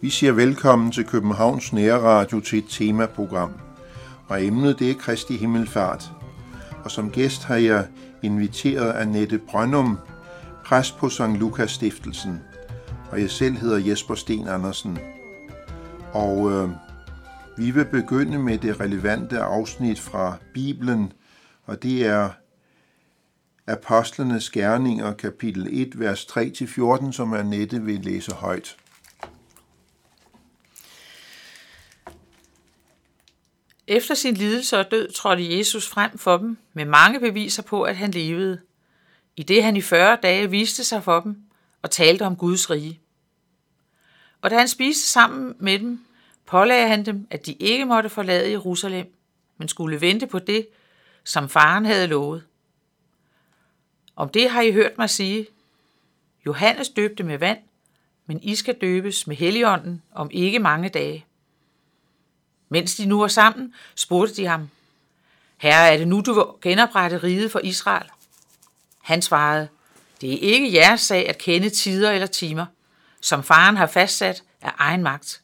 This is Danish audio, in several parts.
Vi siger velkommen til Københavns Nærradio til et temaprogram. Og emnet det er Kristi Himmelfart. Og som gæst har jeg inviteret Annette Brønum, præst på St. Lukas Stiftelsen. Og jeg selv hedder Jesper Sten Andersen. Og øh, vi vil begynde med det relevante afsnit fra Bibelen, og det er Apostlenes Gerninger, kapitel 1, vers 3-14, som Annette vil læse højt. Efter sin lidelse og død trådte Jesus frem for dem med mange beviser på, at han levede, i det han i 40 dage viste sig for dem og talte om Guds rige. Og da han spiste sammen med dem, pålagde han dem, at de ikke måtte forlade Jerusalem, men skulle vente på det, som faren havde lovet. Om det har I hørt mig sige. Johannes døbte med vand, men I skal døbes med Helligånden om ikke mange dage. Mens de nu var sammen, spurgte de ham, Herre, er det nu, du vil genoprette riget for Israel? Han svarede, det er ikke jeres sag at kende tider eller timer, som faren har fastsat af egen magt.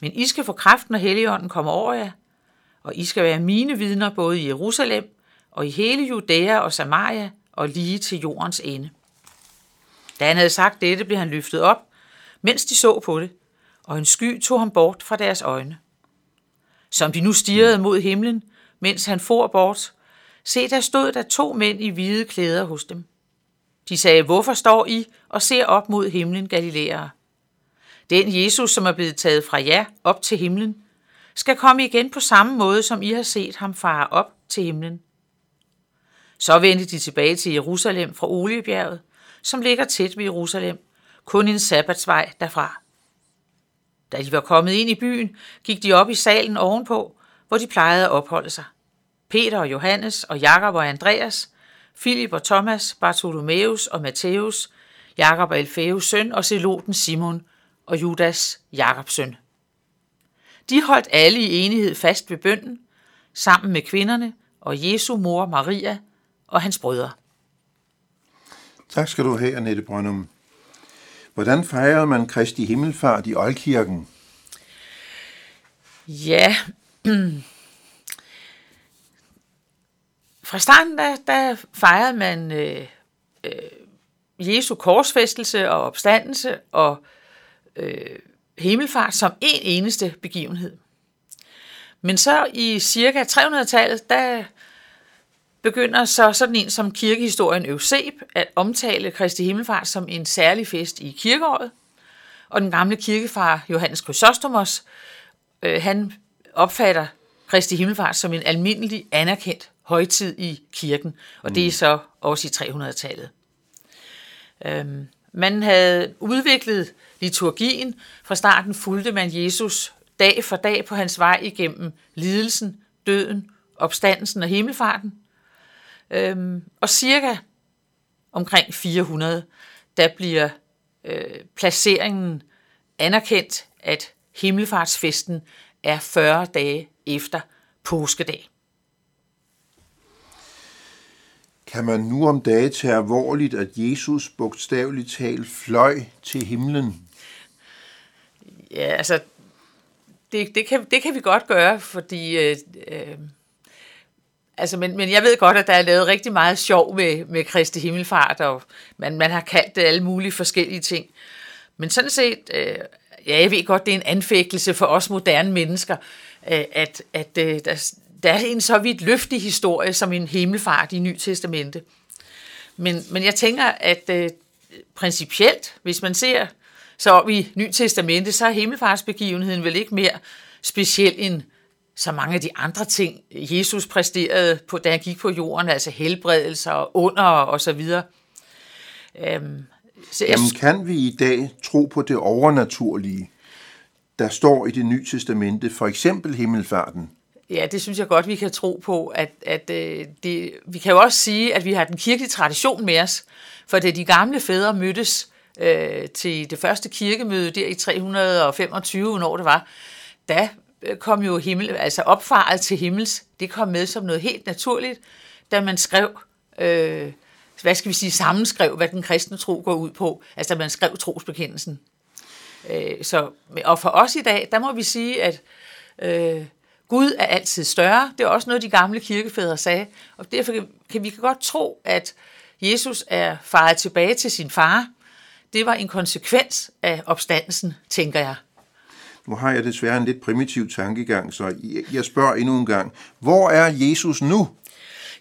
Men I skal få kraften, når Helligånden kommer over jer, og I skal være mine vidner både i Jerusalem og i hele Judæa og Samaria og lige til jordens ende. Da han havde sagt dette, blev han løftet op, mens de så på det, og en sky tog ham bort fra deres øjne. Som de nu stirrede mod himlen, mens han for bort, se der stod der to mænd i hvide klæder hos dem. De sagde, hvorfor står I og ser op mod himlen, Galileere? Den Jesus, som er blevet taget fra jer op til himlen, skal komme igen på samme måde, som I har set ham fare op til himlen. Så vendte de tilbage til Jerusalem fra Oliebjerget, som ligger tæt ved Jerusalem, kun en sabbatsvej derfra. Da de var kommet ind i byen, gik de op i salen ovenpå, hvor de plejede at opholde sig. Peter og Johannes og Jakob og Andreas, Filip og Thomas, Bartholomeus og Matthæus, Jakob og Alfæus søn og Zeloten Simon og Judas Jakobs søn. De holdt alle i enighed fast ved bønden, sammen med kvinderne og Jesu mor Maria og hans brødre. Tak skal du have, Annette Brøndum. Hvordan fejrede man Kristi Himmelfart i Oldkirken? Ja, fra starten der, der fejrede man øh, øh, Jesu korsfæstelse og opstandelse og øh, himmelfart som en eneste begivenhed. Men så i cirka 300-tallet, der begynder så sådan en som kirkehistorien Euseb at omtale Kristi Himmelfart som en særlig fest i kirkeåret. Og den gamle kirkefar Johannes Chrysostomos, øh, han opfatter Kristi Himmelfart som en almindelig anerkendt højtid i kirken, og det er så også i 300-tallet. Øhm, man havde udviklet liturgien. Fra starten fulgte man Jesus dag for dag på hans vej igennem lidelsen, døden, opstandelsen og himmelfarten. Øhm, og cirka omkring 400, der bliver øh, placeringen anerkendt, at himmelfartsfesten er 40 dage efter påskedag. Kan man nu om dage tage alvorligt, at Jesus bogstaveligt talt fløj til himlen? Ja, altså, det, det, kan, det kan vi godt gøre, fordi øh, øh, Altså, men, men jeg ved godt, at der er lavet rigtig meget sjov med, med Kristi Himmelfart, og man, man har kaldt det alle mulige forskellige ting. Men sådan set, øh, ja, jeg ved godt, det er en anfægtelse for os moderne mennesker, øh, at, at øh, der, der er en så vidt løftig historie som en himmelfart i Ny Testamente. Men, men jeg tænker, at øh, principielt, hvis man ser så op i Ny Testamente, så er himmelfartsbegivenheden vel ikke mere speciel end så mange af de andre ting, Jesus præsterede, på, da han gik på jorden, altså helbredelser og under og så videre. Øhm, så jeg... Jamen, kan vi i dag tro på det overnaturlige, der står i det nye testamente, for eksempel himmelfarten? Ja, det synes jeg godt, vi kan tro på. At, at, øh, det, vi kan jo også sige, at vi har den kirkelige tradition med os, for da de gamle fædre mødtes øh, til det første kirkemøde der i 325, når det var, da øh, kom jo himmel, altså opfaret til himmels, det kom med som noget helt naturligt, da man skrev, øh, hvad skal vi sige, sammenskrev, hvad den kristne tro går ud på, altså da man skrev trosbekendelsen. Øh, så, og for os i dag, der må vi sige, at øh, Gud er altid større. Det er også noget, de gamle kirkefædre sagde. Og derfor kan vi kan godt tro, at Jesus er faret tilbage til sin far. Det var en konsekvens af opstandelsen, tænker jeg. Nu har jeg desværre en lidt primitiv tankegang, så jeg spørger endnu en gang. Hvor er Jesus nu?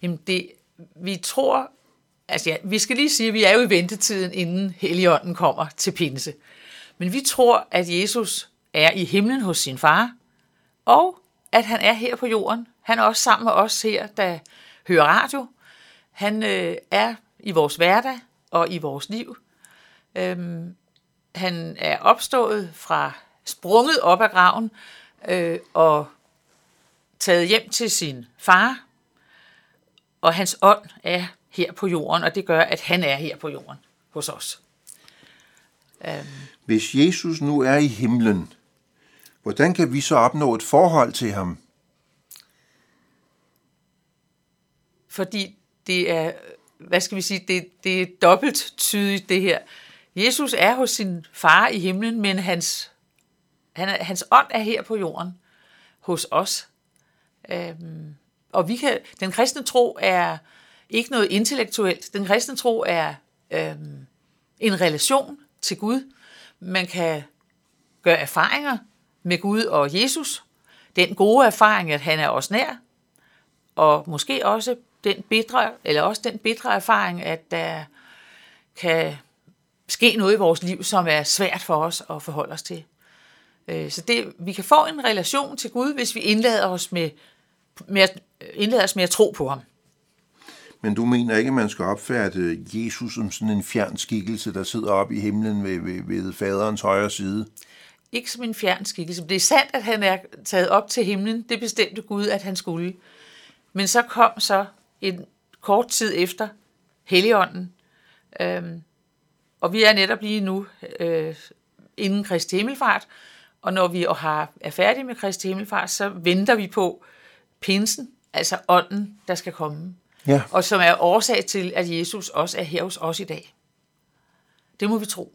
Jamen det, vi tror, altså ja, vi skal lige sige, at vi er jo i ventetiden, inden Helligånden kommer til pinse. Men vi tror, at Jesus er i himlen hos sin far, og at han er her på jorden. Han er også sammen med os her, der hører radio. Han øh, er i vores hverdag og i vores liv. Øhm, han er opstået fra, sprunget op af graven øh, og taget hjem til sin far. Og hans ånd er her på jorden, og det gør, at han er her på jorden hos os. Øhm. Hvis Jesus nu er i himlen, hvordan kan vi så opnå et forhold til ham? Fordi det er, hvad skal vi sige, det, det er dobbelt tydeligt det her. Jesus er hos sin far i himlen, men hans, han hans ånd er her på jorden hos os. Øhm, og vi kan, den kristne tro er ikke noget intellektuelt. Den kristne tro er øhm, en relation til Gud. Man kan gøre erfaringer med Gud og Jesus. Den gode erfaring, at han er os nær, og måske også den bitre, eller også den bitre erfaring, at der kan ske noget i vores liv, som er svært for os at forholde os til. Øh, så det, vi kan få en relation til Gud, hvis vi indlader os med, med, indlader os med at tro på ham. Men du mener ikke, at man skal opfatte Jesus som sådan en fjern skikkelse, der sidder oppe i himlen ved, ved, ved faderens højre side? Ikke som en fjern skikkelse. Det er sandt, at han er taget op til himlen. Det bestemte Gud, at han skulle. Men så kom så en kort tid efter Helligånden. Øhm, og vi er netop lige nu øh, inden Kristi Himmelfart. Og når vi har, er færdige med Kristi Himmelfart, så venter vi på pinsen, altså ånden, der skal komme ja. og som er årsag til, at Jesus også er her hos os i dag. Det må vi tro.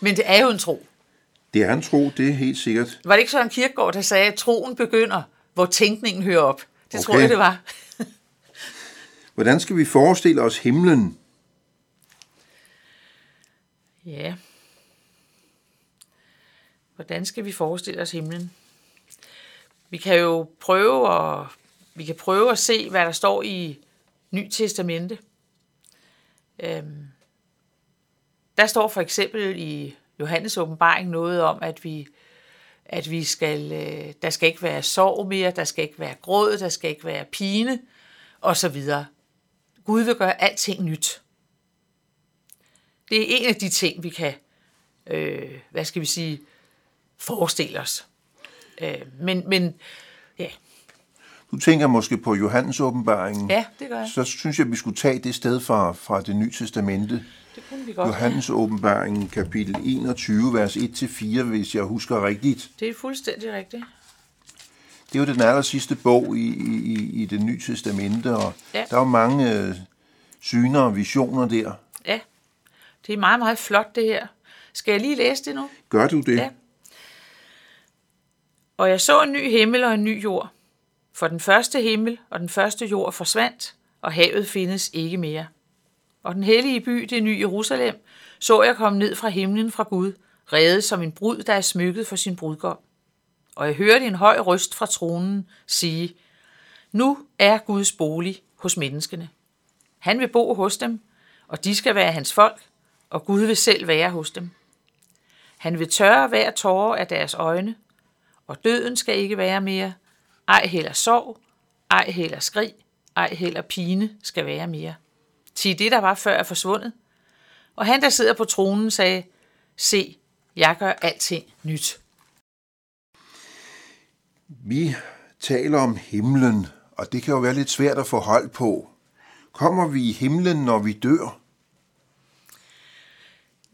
Men det er jo en tro. Det er en tro, det er helt sikkert. Var det ikke en Kirkegaard, der sagde, at troen begynder, hvor tænkningen hører op? Det okay. tror jeg, det var. Hvordan skal vi forestille os himlen? Ja. Hvordan skal vi forestille os himlen? Vi kan jo prøve at vi kan prøve at se, hvad der står i Ny Testamente. Øhm, der står for eksempel i Johannes åbenbaring noget om, at vi, at vi skal, øh, der skal ikke være sorg mere, der skal ikke være gråd, der skal ikke være pine, og så videre. Gud vil gøre alting nyt. Det er en af de ting, vi kan, øh, hvad skal vi sige, forestille os. Øh, men, men ja, du tænker måske på Johannes åbenbaringen. Ja, det gør jeg. Så synes jeg, vi skulle tage det sted fra, fra det nye testamente. Det kunne vi godt. Johannes åbenbaringen, kapitel 21, vers 1-4, hvis jeg husker rigtigt. Det er fuldstændig rigtigt. Det er jo den aller sidste bog i, i, i det nye testamente, og ja. der er jo mange øh, syner og visioner der. Ja, det er meget, meget flot det her. Skal jeg lige læse det nu? Gør du det? Ja. Og jeg så en ny himmel og en ny jord, for den første himmel og den første jord forsvandt, og havet findes ikke mere. Og den hellige by, det nye Jerusalem, så jeg komme ned fra himlen fra Gud, reddet som en brud, der er smykket for sin brudgom. Og jeg hørte en høj røst fra tronen sige, Nu er Guds bolig hos menneskene. Han vil bo hos dem, og de skal være hans folk, og Gud vil selv være hos dem. Han vil tørre hver tårer af deres øjne, og døden skal ikke være mere, ej heller sorg, ej heller skrig, ej heller pine skal være mere. Til det, der var før, er forsvundet. Og han, der sidder på tronen, sagde, se, jeg gør alting nyt. Vi taler om himlen, og det kan jo være lidt svært at få hold på. Kommer vi i himlen, når vi dør?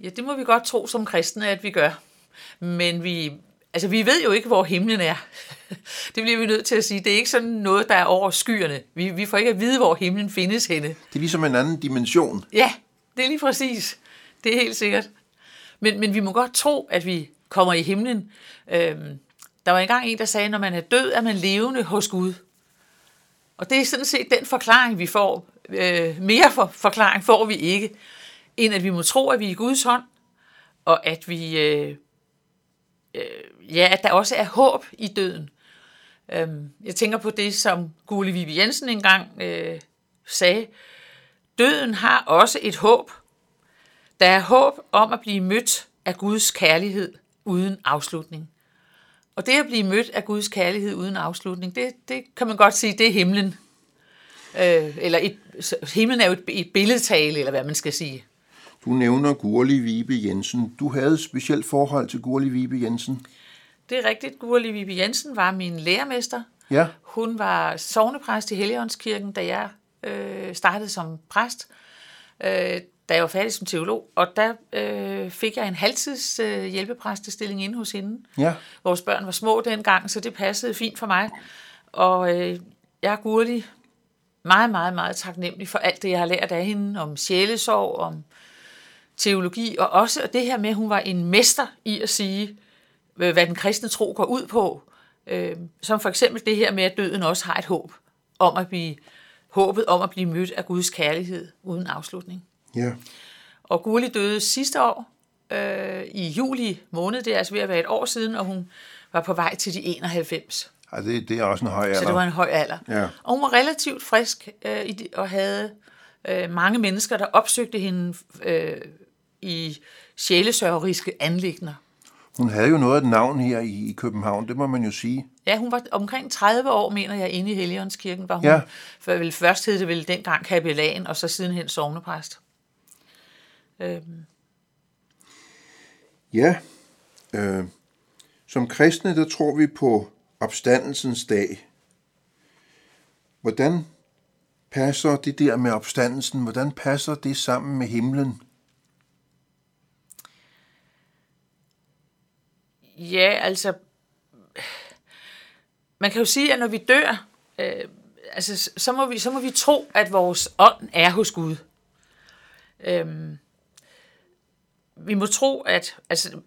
Ja, det må vi godt tro som kristne, at vi gør. Men vi altså vi ved jo ikke, hvor himlen er. Det bliver vi nødt til at sige. Det er ikke sådan noget, der er over skyerne. Vi, vi får ikke at vide, hvor himlen findes henne. Det er ligesom en anden dimension. Ja, det er lige præcis. Det er helt sikkert. Men, men vi må godt tro, at vi kommer i himlen. Øhm, der var engang en, der sagde, at når man er død, er man levende hos Gud. Og det er sådan set den forklaring, vi får. Øh, mere for, forklaring får vi ikke, end at vi må tro, at vi er i Guds hånd, og at vi øh, øh, ja, at der også er håb i døden. Øhm, jeg tænker på det, som Gule Vivi Jensen engang øh, sagde. Døden har også et håb. Der er håb om at blive mødt af Guds kærlighed uden afslutning. Og det at blive mødt af Guds kærlighed uden afslutning, det, det kan man godt sige, det er himlen. Øh, eller et, himlen er jo et, et billedtale, eller hvad man skal sige. Du nævner Gurli Vibe Jensen. Du havde et specielt forhold til Gurli Vibe Jensen. Det er rigtigt. Gurli Vibe Jensen var min lærermester. Ja. Hun var sovnepræst i Helligåndskirken, da jeg øh, startede som præst, øh, da jeg var færdig som teolog. Og der øh, fik jeg en halvtids øh, hjælpepræstestilling inde hos hende. Ja. Vores børn var små dengang, så det passede fint for mig. Og øh, jeg er Gurli meget, meget, meget taknemmelig for alt det, jeg har lært af hende om sjælesorg, om teologi, og også det her med, at hun var en mester i at sige, hvad den kristne tro går ud på. Øh, som for eksempel det her med, at døden også har et håb om at blive håbet om at blive mødt af Guds kærlighed uden afslutning. Ja. Og Gurli døde sidste år øh, i juli måned, det er altså ved at være et år siden, og hun var på vej til de 91. Ja, det, det er også en høj alder. Så det var en høj alder. Ja. Og hun var relativt frisk øh, i de, og havde øh, mange mennesker, der opsøgte hende øh, i sjælesørgeriske anlægner. Hun havde jo noget af et navn her i, i København, det må man jo sige. Ja, hun var omkring 30 år, mener jeg, inde i Helligåndskirken, var hun. Ja. For vel, først hed det vel dengang kapellan, og så sidenhen sovnepræst. Øhm, Ja, øh, som kristne, der tror vi på opstandelsens dag. Hvordan passer det der med opstandelsen, hvordan passer det sammen med himlen? Ja, altså, man kan jo sige, at når vi dør, øh, altså, så, må vi, så må vi tro, at vores ånd er hos Gud. Øhm, vi må tro, at altså,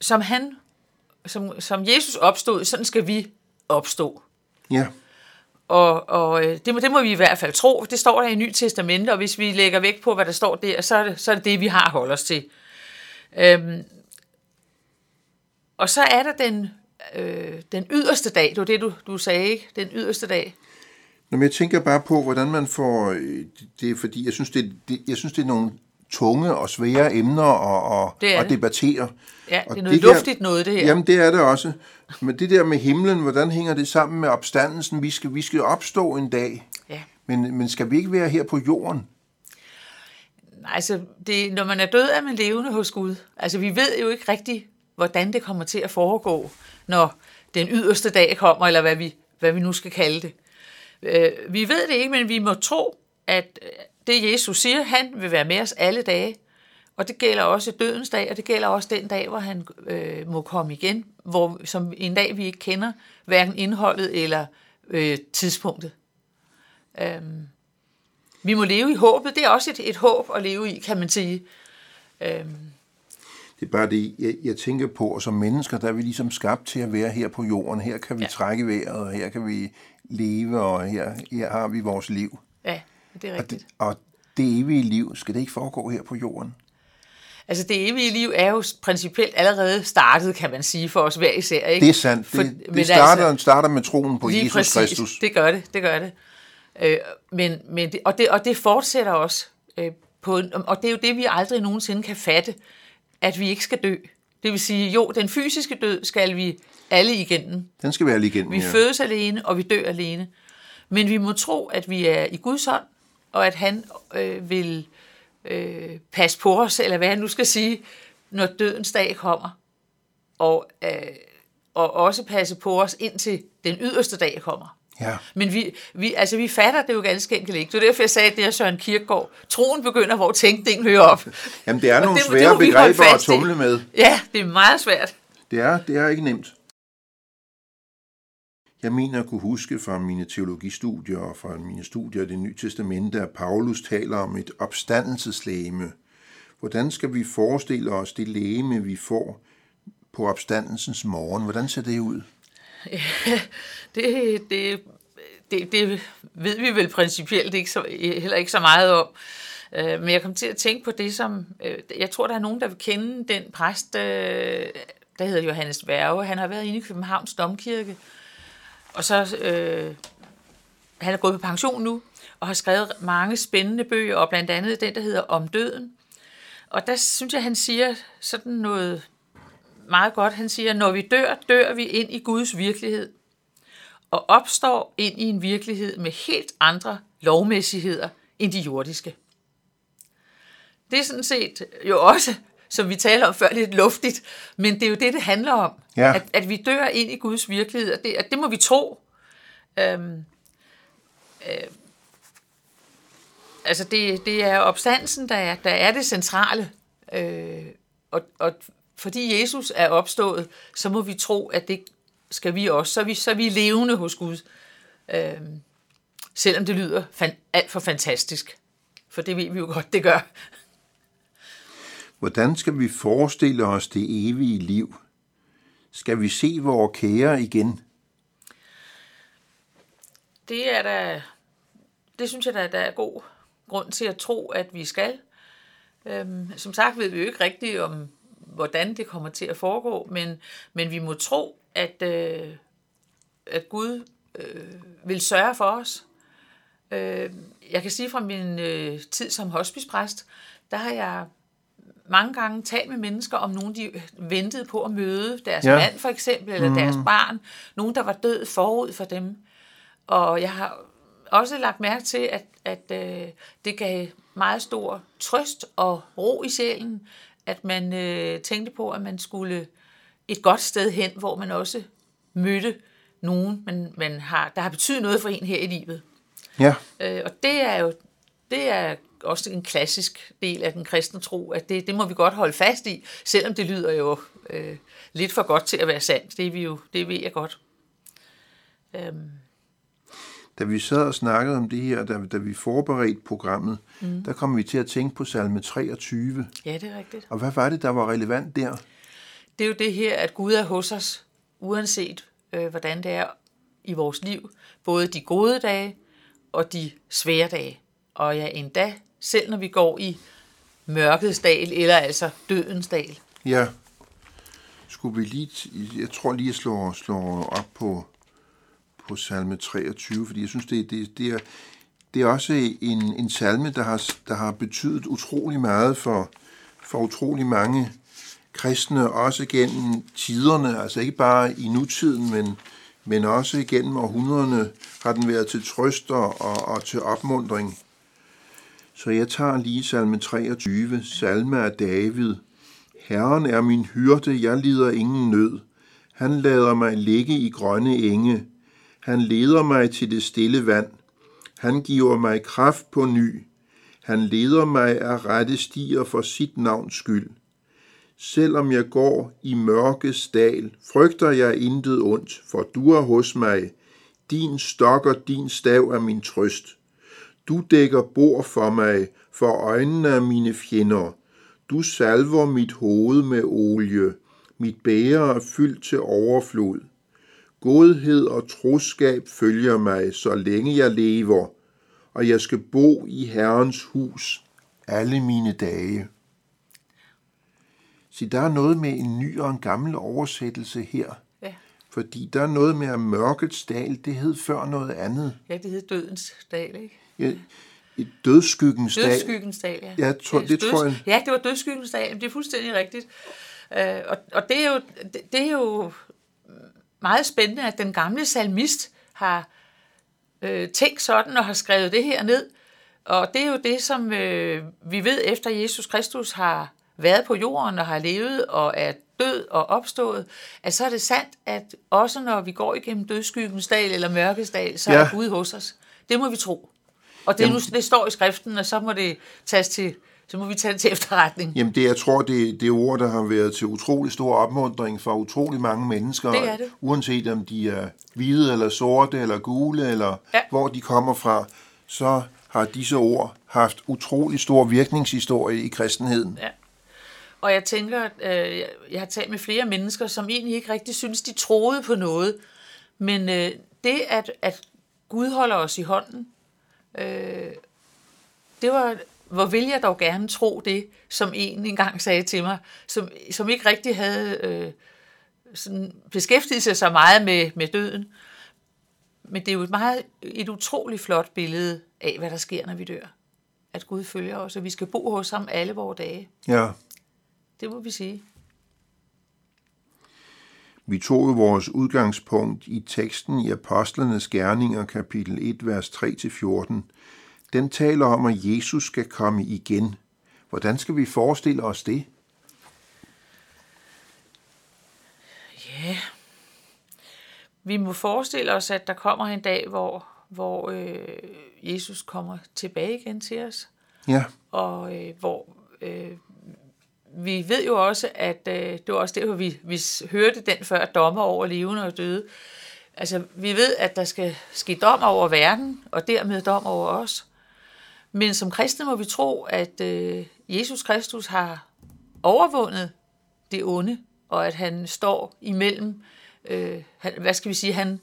som han, som, som Jesus opstod, sådan skal vi opstå. Ja, Og, og øh, det, må, det må vi i hvert fald tro. Det står der i Nyt Testamente, og hvis vi lægger vægt på, hvad der står der, så er det så er det, det, vi har at holde os til. Øhm, og så er der den, øh, den yderste dag. Det var det, du, du sagde, ikke? Den yderste dag. Nå, men jeg tænker bare på, hvordan man får... øh, Det er fordi, jeg synes, det, det, jeg synes, det er nogle tunge og svære emner at, at, Det at det. debattere. Ja, Og det er noget der- luftigt noget, det her. Jamen, det er det også. Men det der med himlen, hvordan hænger det sammen med opstandelsen? Vi skal, vi skal opstå en dag, Ja. men, men skal vi ikke være her på jorden? Nej, altså, det, når man er død, er man levende hos Gud. Altså, vi ved jo ikke rigtigt, hvordan det kommer til at foregå, når den yderste dag kommer, eller hvad vi, hvad vi nu skal kalde det. Øh, vi ved det ikke, men vi må tro, at øh, det Jesus siger, han vil være med os alle dage. Og det gælder også dødens dag, og det gælder også den dag, hvor han øh, må komme igen, hvor, som en dag, vi ikke kender, hverken indholdet eller øh, tidspunktet. Øhm, vi må leve i håbet. Det er også et, et håb at leve i, kan man sige. Øhm, det er bare det, jeg, jeg tænker på, og som mennesker, der er vi ligesom skabt til at være her på jorden. Her kan vi ja. Trække vejret, og her kan vi leve, og her, her har vi vores liv. ja, det er Og rigtigt. det, og det evige liv, skal det ikke foregå her på jorden? Altså det evige liv er jo principielt allerede startet, kan man sige, for os hver især. Ikke? Det er sandt. For- Det, det starter, altså, starter med troen på Jesus præcis. Kristus. Det gør det, det gør det. Øh, men, men det, og, det og det fortsætter også. Øh, på, og det er jo det, vi aldrig nogensinde kan fatte, at vi ikke skal dø. Det vil sige, jo, den fysiske død skal vi alle igennem. Den skal være lige igennem. Vi ja. fødes alene, og vi dør alene. Men vi må tro, at vi er i Guds hånd, og at han øh, vil øh, passe på os, eller hvad han nu skal sige, når dødens dag kommer. Og, øh, og også passe på os, indtil den yderste dag kommer. Ja. Men vi, vi, altså, vi fatter det jo ganske enkelt ikke. Det er derfor, jeg sagde, at det er Søren Kierkegaard. Troen begynder, hvor tænkningen hører op. Jamen, det er Og nogle det- det svære vi holde begreber at i. tumle med. Ja, det er meget svært. Det er, det er ikke nemt. Jeg mener at kunne huske fra mine teologistudier og fra mine studier af det nye testamente, at Paulus taler om et opstandelseslæme. Hvordan skal vi forestille os det læme, vi får på opstandelsens morgen? Hvordan ser det ud? Ja, det, det, det, det ved vi vel principielt ikke så, heller ikke så meget om. Øh, men jeg kom til at tænke på det, som... Øh, jeg tror, der er nogen, der vil kende den præst, øh, der hedder Johannes Værge. Han har været inde i Københavns Domkirke, og så... Øh, han er gået på pension nu, og har skrevet mange spændende bøger, og blandt andet den, der hedder Om døden. Og der synes jeg, han siger sådan noget meget godt. Han siger, når vi dør, dør vi ind i Guds virkelighed, og opstår ind i en virkelighed med helt andre lovmæssigheder end de jordiske. Det er sådan set jo også, som vi taler om før, lidt luftigt, men det er jo det, det handler om. Ja. At, at vi dør ind i Guds virkelighed, og det, at det må vi tro. Øhm, øh, altså det, det er opstandelsen, der er, der er det centrale. Øh, og, og fordi Jesus er opstået, så må vi tro, at det skal vi også. Så er vi, så er vi levende hos Gud. Øh, selvom det lyder fan, alt for fantastisk. For det ved vi jo godt, det gør. Hvordan skal vi forestille os det evige liv? Skal vi se vores kære igen? Det er da, det synes jeg da, der er god grund til at tro, at vi skal. Øhm, som sagt ved vi jo ikke rigtigt om, hvordan det kommer til at foregå, men, men vi må tro, at, øh, at Gud øh, vil sørge for os. Øh, jeg kan sige fra min øh, tid som hospicepræst, der har jeg mange gange talt med mennesker om nogen, de ventede på at møde deres ja. mand for eksempel, eller mm. deres barn. Nogen, der var død forud for dem. Og jeg har også lagt mærke til, at, at øh, det gav meget stor trøst og ro i sjælen, at man øh, tænkte på, at man skulle et godt sted hen, hvor man også mødte nogen, man, man har, der har betydet noget for en her i livet. Ja. Øh, og det er jo det er også en klassisk del af den kristne tro, at det, det må vi godt holde fast i, selvom det lyder jo øh, lidt for godt til at være sandt. Det, er vi jo, det ved jeg godt. Øhm. Da vi sad og snakkede om det her, da, da vi forberedte programmet, mm. der kom vi til at tænke på salme 23. Ja, det er rigtigt. Og hvad var det, der var relevant der? Det er jo det her, at Gud er hos os, uanset øh, hvordan det er i vores liv. Både de gode dage og de svære dage. Og ja, endda selv når vi går i mørkets dal, eller altså dødens dal. Ja. Skulle vi lige, jeg tror lige, jeg slår, slår op på, på salme 23, fordi jeg synes, det, det, det, er, det er også en, en salme, der har, der har betydet utrolig meget for, for utrolig mange kristne, også gennem tiderne, altså ikke bare i nutiden, men, men også gennem århundrederne har den været til trøst og, og til opmundring. Så jeg tager lige salme 23, salme af David. Herren er min hyrde, jeg lider ingen nød. Han lader mig ligge i grønne enge. Han leder mig til det stille vand. Han giver mig kraft på ny. Han leder mig af rette stier for sit navns skyld. Selvom jeg går i mørkes dal, frygter jeg intet ondt, for du er hos mig. Din stok og din stav er min trøst. Du dækker bord for mig, for øjnene af mine fjender. Du salver mit hoved med olie. Mit bære er fyldt til overflod. Godhed og troskab følger mig, så længe jeg lever, og jeg skal bo i Herrens hus alle mine dage. Så der er noget med en ny og en gammel oversættelse her. Ja. Fordi der er noget med, at mørkets dal, det hed før noget andet. Ja, det hed dødens dal, ikke? Ja, i dødskyggens dal. Dødskyggens dal, ja. ja tror, det Døds, tror jeg. Ja, det var dødskyggens dal, det er fuldstændig rigtigt. Øh, og, og det, er jo, det, det er jo meget spændende, at den gamle salmist har øh, tænkt sådan og har skrevet det her ned. Og det er jo det, som øh, vi ved efter Jesus Kristus har været på jorden og har levet og er død og opstået, at så er det sandt, at også når vi går igennem dødskyggens dal eller mørkets dal, så ja. er Gud hos os. Det må vi tro. Og det, nu, det står i skriften, og så må det tages til så må vi tage det til efterretning. Jamen det, jeg tror, det, det er ord, der har været til utrolig stor opmundring for utrolig mange mennesker. Det er det. Uanset om de er hvide eller sorte eller gule, eller Ja. hvor de kommer fra, så har disse ord haft utrolig stor virkningshistorie i kristenheden. Ja. Og jeg tænker, at øh, jeg- har talt med flere mennesker, som egentlig ikke rigtig synes, de troede på noget. Men øh, det, at, at Gud holder os i hånden, øh, det var, hvor vil jeg dog gerne tro det, som en engang sagde til mig, som, som ikke rigtig havde øh, sådan beskæftiget sig så meget med, med døden. Men det er jo et, meget, et utroligt flot billede af, hvad der sker, når vi dør. At Gud følger os, og vi skal bo hos ham alle vores dage. Ja. Det må vi sige. Vi tog jo vores udgangspunkt i teksten i Apostlenes Gerninger, kapitel 1, vers 3-14. Den taler om, at Jesus skal komme igen. Hvordan skal vi forestille os det? Ja. Vi må forestille os, at der kommer en dag, hvor, hvor øh, Jesus kommer tilbage igen til os. Ja, Og øh, hvor øh, vi ved jo også, at øh, det var også det, hvor vi, vi hørte den før dommer over levende og døde. Altså, vi ved, at der skal ske dom over verden, og dermed dom over os. Men som kristne må vi tro, at øh, Jesus Kristus har overvundet det onde, og at han står imellem, øh, han, hvad skal vi sige, han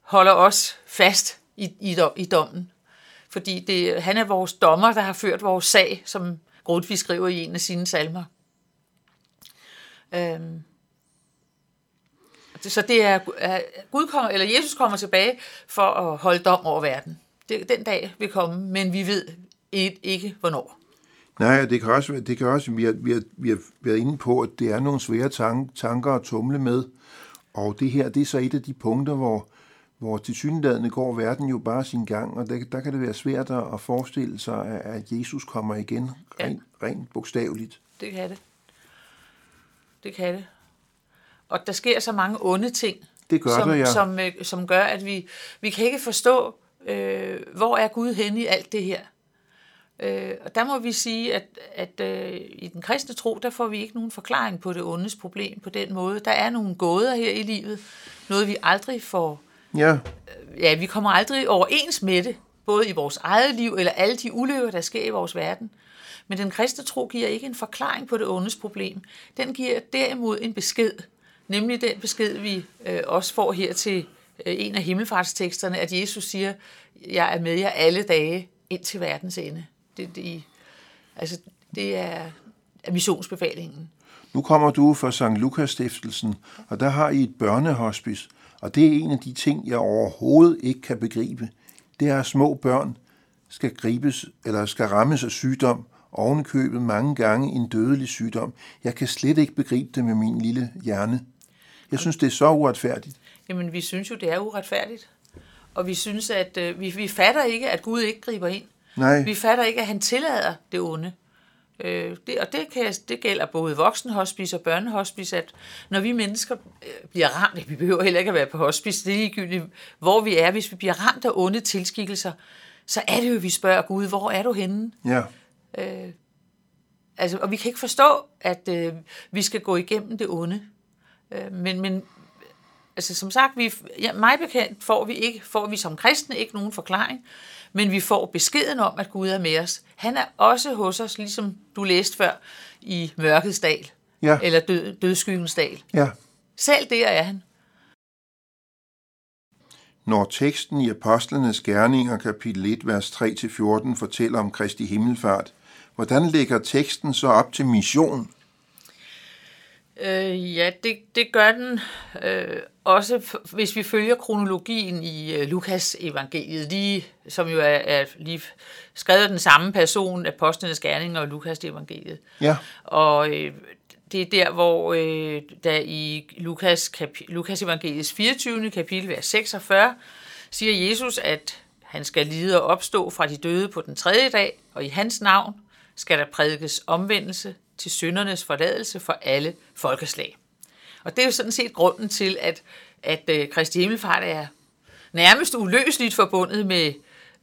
holder os fast i, i, i dommen. Fordi det, han er vores dommer, der har ført vores sag, som Grundtvig skriver i en af sine salmer. Øhm. Så det er, er Gud kommer, eller Jesus kommer tilbage for at holde dom over verden. Det, den dag vil komme, men vi ved ikke, hvornår. nej, det kan også, det kan også vi, har, vi, har, vi har været inde på, at det er nogle svære tank, tanker at tumle med. Og det her, det er så et af de punkter, hvor, hvor til synligheden går verden jo bare sin gang, og der, der kan det være svært at forestille sig, at- Jesus kommer igen, Ja. rent, rent bogstaveligt. Det kan det. Det kan det. Og der sker så mange onde ting, Det gør som, der, ja. som, øh, som gør, at vi, vi kan ikke forstå, øh, hvor er Gud henne i alt det her. Øh, og der må vi sige, at, at øh, i den kristne tro, der får vi ikke nogen forklaring på det ondes problem på den måde. Der er nogle gåder her i livet, noget vi aldrig får, Ja, ja, vi kommer aldrig overens med det, både i vores eget liv eller alle de ulykker, der sker i vores verden. Men den kristne tro giver ikke en forklaring på det ondes problem. Den giver derimod en besked, nemlig den besked, vi øh, også får her til øh, Øh, en af himmelfartsteksterne, at Jesus siger, jeg er med jer alle dage ind til verdens ende. Det, det, altså, det er, er missionsbefalingen. Nu kommer du fra St. Lukas Stiftelsen, og der har I et børnehospice, og det er en af de ting, jeg overhovedet ikke kan begribe. Det er, at små børn skal gribes eller skal rammes af sygdom, ovenkøbet mange gange en dødelig sygdom. Jeg kan slet ikke begribe det med min lille hjerne. Jeg synes, det er så uretfærdigt. Jamen, vi synes jo, det er uretfærdigt. Og vi synes, at øh, vi, vi fatter ikke, at Gud ikke griber ind. Nej, Vi fatter ikke, at han tillader det onde. Øh, det, og det, kan, det gælder både voksenhospice og børnehospice, at når vi mennesker øh, bliver ramt, vi behøver heller ikke at være på hospice, det er ligegyldigt, hvor vi er, hvis vi bliver ramt af onde tilskikkelser, så er det jo, vi spørger Gud, hvor er du henne? ja. Altså, og vi kan ikke forstå, at øh, vi skal gå igennem det onde. Øh, men, men altså, som sagt, vi, ja, mig bekendt får vi, ikke, får vi som kristne ikke nogen forklaring, men vi får beskeden om, at Gud er med os. Han er også hos os, ligesom du læste før, i mørkets dal, Ja. eller død, dødskyggens dal. Ja. Selv der er han. Når teksten i Apostlenes Gerninger, kapitel 1, vers 3-14, fortæller om Kristi himmelfart, hvordan lægger teksten så op til mission? Øh, ja, det, det gør den øh, også, hvis vi følger kronologien i øh, Lukas evangeliet, lige, som jo er, er lige skrevet af den samme person, Apostlenes Gerninger og Lukas evangeliet. Ja, Og øh, det er der, hvor øh, der i Lukas, kapi- Lukas evangeliets 24. kapitel, vers 46, siger Jesus, at han skal lide og opstå fra de døde på den tredje dag, og i hans navn skal der prædikes omvendelse til syndernes forladelse for alle folkeslag. Og det er jo sådan set grunden til, at, at øh, Kristi Himmelfart er nærmest uløseligt forbundet med,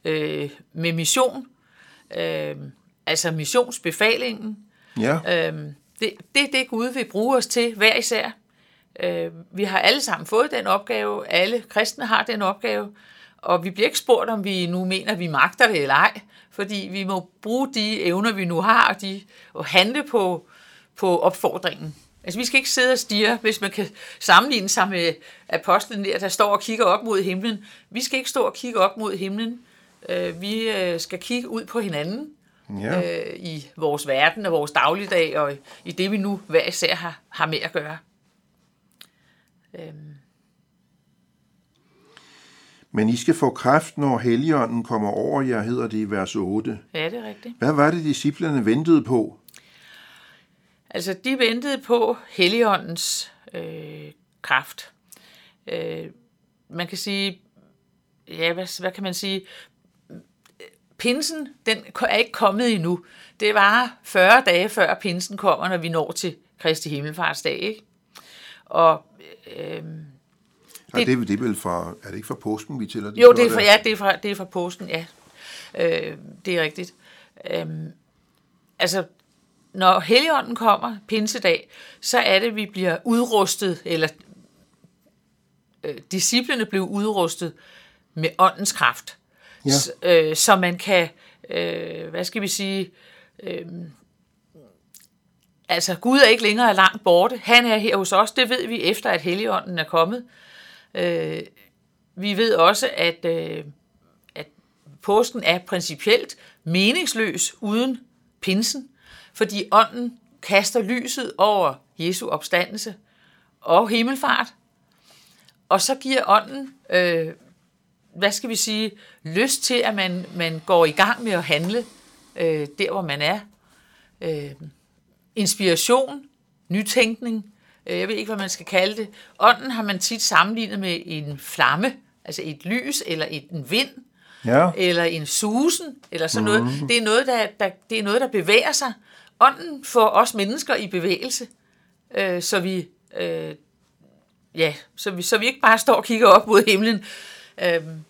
øh, med mission. Øh, altså missionsbefalingen. Ja, Øhm, det, det er det, Gud vil bruge os til hver især. Øh, vi har alle sammen fået den opgave. Alle kristne har den opgave. Og vi bliver ikke spurgt, om vi nu mener, at vi magter det eller ej. Fordi vi må bruge de evner, vi nu har, og, de, og handle på, på opfordringen. Altså, vi skal ikke sidde og stige, hvis man kan sammenligne sig med apostlen der, der står og kigger op mod himlen. Vi skal ikke stå og kigge op mod himlen. Øh, vi øh, skal kigge ud på hinanden ja. øh, i vores verden og vores dagligdag, og i det, vi nu hver især har, har med at gøre. Øhm, Men I skal få kraft, når Helligånden kommer over jer, hedder det i vers 8. ja, det er rigtigt. Hvad var det, disciplerne ventede på? Altså, de ventede på Helligåndens øh, kraft. Øh, man kan sige, ja, hvad, hvad kan man sige? Pinsen, den er ikke kommet endnu. Det var 40 dage før pinsen kommer, når vi når til Kristi Himmelfartsdag, ikke? Og øh, Det, det, det er vel fra, er det ikke fra påsken, vi tæller det? Jo, så det er fra, ja, det er fra, det er fra posten, ja. Øh, det er rigtigt. Øhm, altså, når Helligånden kommer, pinsedag, så er det, at vi bliver udrustet, eller øh, disciplene blev udrustet med åndens kraft. Ja. S- øh, så man kan, øh, hvad skal vi sige, øh, altså Gud er ikke længere langt borte. Han er her hos os. Det ved vi efter, at Helligånden er kommet. Øh, Øh, vi ved også, at, øh, at påsken er principielt meningsløs uden pinsen, fordi ånden kaster lyset over Jesu opstandelse og himmelfart, og så giver ånden, øh, hvad skal vi sige, lyst til, at man, man går i gang med at handle øh, der, hvor man er. Øh, inspiration, nytænkning, jeg ved ikke, hvad man skal kalde det. Ånden har man tit sammenlignet med en flamme, altså et lys eller et, en vind, Ja, eller en susen, eller sådan noget. Mm. Det, er noget der, der, det er noget, der bevæger sig. Ånden får os mennesker i bevægelse, øh, så vi... Øh, ja, så vi, så vi ikke bare står og kigger op mod himlen. Øhm,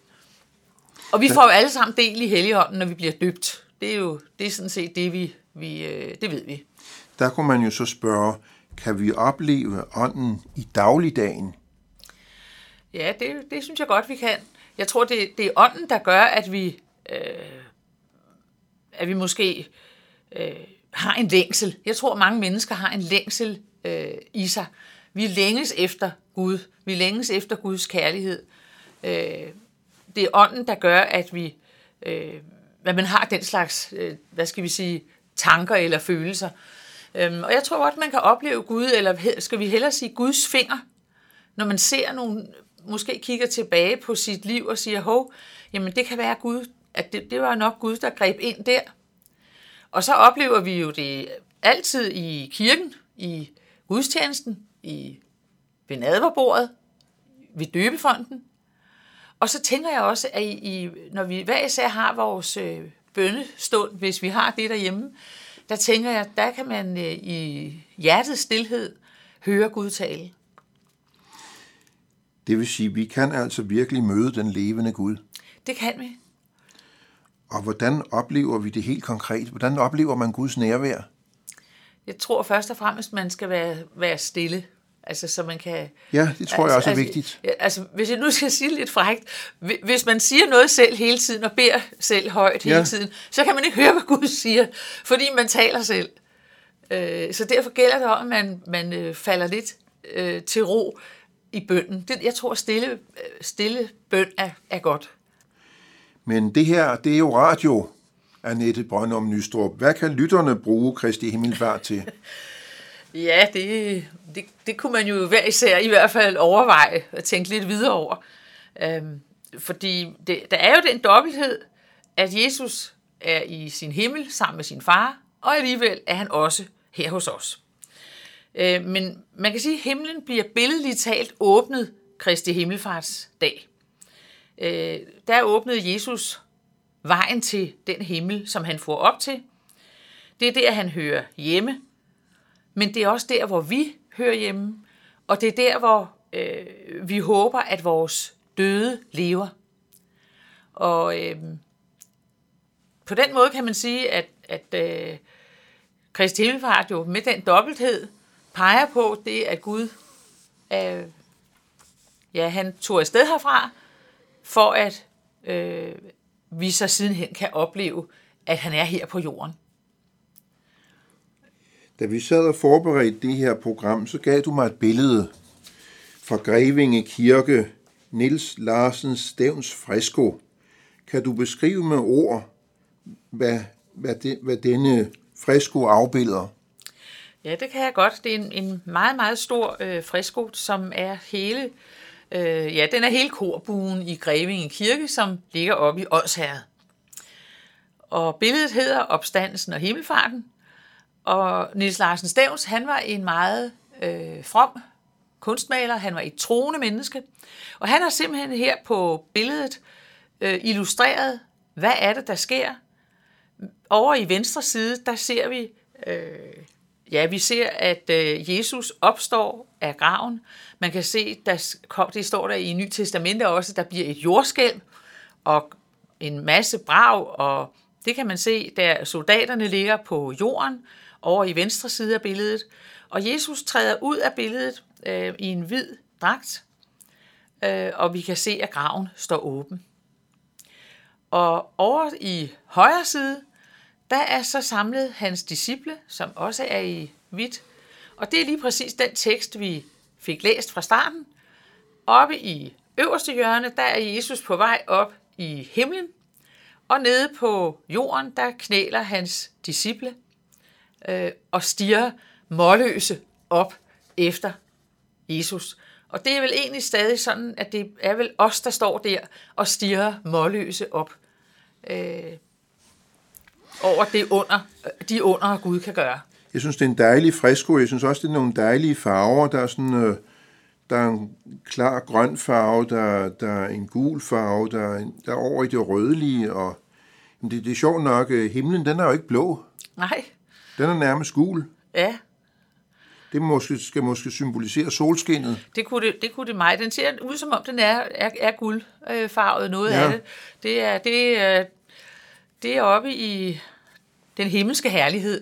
og vi får jo alle sammen del i Helligånden, når vi bliver døbt. Det er jo det er sådan set det, vi, vi øh, det ved vi. der kunne man jo så spørge, kan vi opleve ånden i dagligdagen? Ja, det, det synes jeg godt, vi kan. Jeg tror, det, det er ånden, der gør, at vi, øh, at vi måske øh, har en længsel. Jeg tror, mange mennesker har en længsel øh, i sig. Vi længes efter Gud. Vi længes efter Guds kærlighed. Øh, det er ånden, der gør, at vi, øh, at man har den slags, øh, hvad skal vi sige, tanker eller følelser. Øhm, og jeg tror godt, man kan opleve Gud, eller skal vi hellere sige Guds finger, når man ser nogle, måske kigger tilbage på sit liv og siger, hov, jamen det kan være Gud, at det, det var nok Gud, der greb ind der. Og så oplever vi jo det altid i kirken, i gudstjenesten, i ved nadverbordet, ved døbefonden. Og så tænker jeg også, at i, i, når vi hver især har vores øh, bønnestund, hvis vi har det derhjemme, der tænker jeg, der kan man øh, i hjertets stillhed høre Gud tale. Det vil sige, vi kan altså virkelig møde den levende Gud. Det kan vi. Og hvordan oplever vi det helt konkret? Hvordan oplever man Guds nærvær? Jeg tror først og fremmest, man skal være, være stille. Altså, så man kan... Ja, det tror jeg også er vigtigt. Ja, altså, hvis jeg nu skal sige lidt frækt, hvi- hvis man siger noget selv hele tiden, og beder selv højt hele Ja. tiden, så kan man ikke høre, hvad Gud siger, fordi man taler selv. Øh, så derfor gælder det om, at man, man øh, falder lidt øh, til ro i bønden. Det, jeg tror, stille, stille bøn er, er godt. Men det her, det er jo radio, Annette Brøndum Nystrup. Hvad kan lytterne bruge Kristi Himmelfart til? Ja, det, det, det kunne man jo hver især i hvert fald overveje og tænke lidt videre over. Øhm, fordi det, der er jo den dobbelthed, at Jesus er i sin himmel sammen med sin far, og alligevel er han også her hos os. Øh, men man kan sige, at himlen bliver billedligt talt åbnet Kristi Himmelfartsdag. Øh, der åbnede Jesus vejen til den himmel, som han får op til. Det er der, han hører hjemme, men det er også der, hvor vi hører hjemme, og det er der, hvor øh, vi håber, at vores døde lever. Og øh, på den måde kan man sige, at, at øh, Kristi Himmelfart jo med den dobbelthed peger på det, at Gud, øh, ja, han tog afsted herfra, for at øh, vi så sidenhen kan opleve, at han er her på jorden. Da vi sad og forberedte det her program, så gav du mig et billede fra Grevinge Kirke, Nils Larsens Stævns fresko. Kan du beskrive med ord, hvad, hvad, det, hvad denne fresko afbilder? Ja, det kan jeg godt. Det er en, en meget, meget stor øh, fresko, som er hele, øh, ja, den er hele korbuen i Grevinge Kirke, som ligger oppe i Odsherred. Og billedet hedder Opstandelsen og Himmelfarten, og Nils Larsen Stævns, han var en meget øh, from kunstmaler, han var et troende menneske, og han har simpelthen her på billedet øh, illustreret, hvad er det, der sker. Over i venstre side, der ser vi, øh, ja, vi ser, at øh, Jesus opstår af graven. Man kan se, der kom, det står der i Ny Testamente også, der bliver et jordskælv og en masse brag, og det kan man se, der soldaterne ligger på jorden, over i venstre side af billedet. Og Jesus træder ud af billedet øh, i en hvid dragt, øh, og vi kan se, at graven står åben. Og over i højre side, der er så samlet hans disciple, som også er i hvidt. Og det er lige præcis den tekst, vi fik læst fra starten. Oppe i øverste hjørne, der er Jesus på vej op i himlen, og nede på jorden, der knæler hans disciple øh, og stiger målløse op efter Jesus. Og det er vel egentlig stadig sådan, at det er vel os, der står der og stiger målløse op øh, over det under, de under, Gud kan gøre. Jeg synes, det er en dejlig fresko. Jeg synes også, det er nogle dejlige farver. Der er sådan... Øh der er en klar grøn farve, der, der er en gul farve, der er, der er over i det rødlige, og det, det er sjovt nok, øh, himlen den er jo ikke blå. Nej. Den er nærmest gul. Ja. Det måske, skal måske symbolisere solskinnet. Det kunne det, det kunne det mig. Den ser ud som om, den er, er, er guldfarvet, noget ja. af det. Det er, det, er, det er oppe i den himmelske herlighed.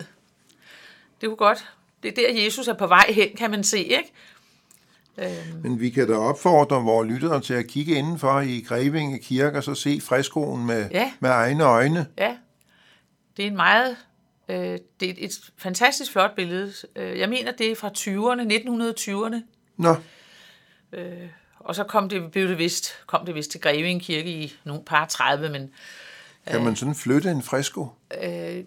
Det kunne godt. Det er der, Jesus er på vej hen, kan man se, ikke? Øhm. Men vi kan da opfordre vores lyttere til at kigge indenfor i Grevinge Kirke og så se freskoen med, ja. med egne øjne. Ja, det er en meget øh, det er et fantastisk flot billede. Øh, jeg mener, det er fra 20'erne, 1920'erne. Nå. Øh, og så kom det, blev det vist, kom det vist til Grevinge Kirke i nogle par 30, men... Kan man sådan flytte en fresko? Øh,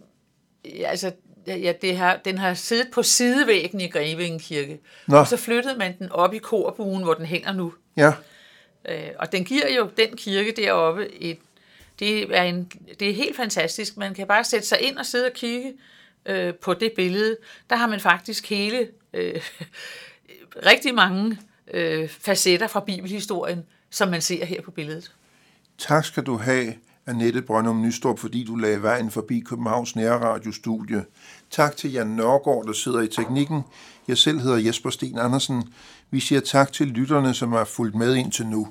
ja, altså, ja, det har, den har siddet på sidevæggen i Grevinge Kirke. Nå. Og så flyttede man den op i korbuen, hvor den hænger nu. Ja. Øh, og den giver jo den kirke deroppe et det er, en, det er helt fantastisk. Man kan bare sætte sig ind og sidde og kigge øh, på det billede. Der har man faktisk hele, øh, rigtig mange øh, facetter fra bibelhistorien, som man ser her på billedet. Tak skal du have, Annette Brøndum Nystrup, fordi du lagde vejen forbi Københavns Nærradiostudie. Tak til Jan Nørgaard, der sidder i teknikken. Jeg selv hedder Jesper Sten Andersen. Vi siger tak til lytterne, som har fulgt med indtil nu.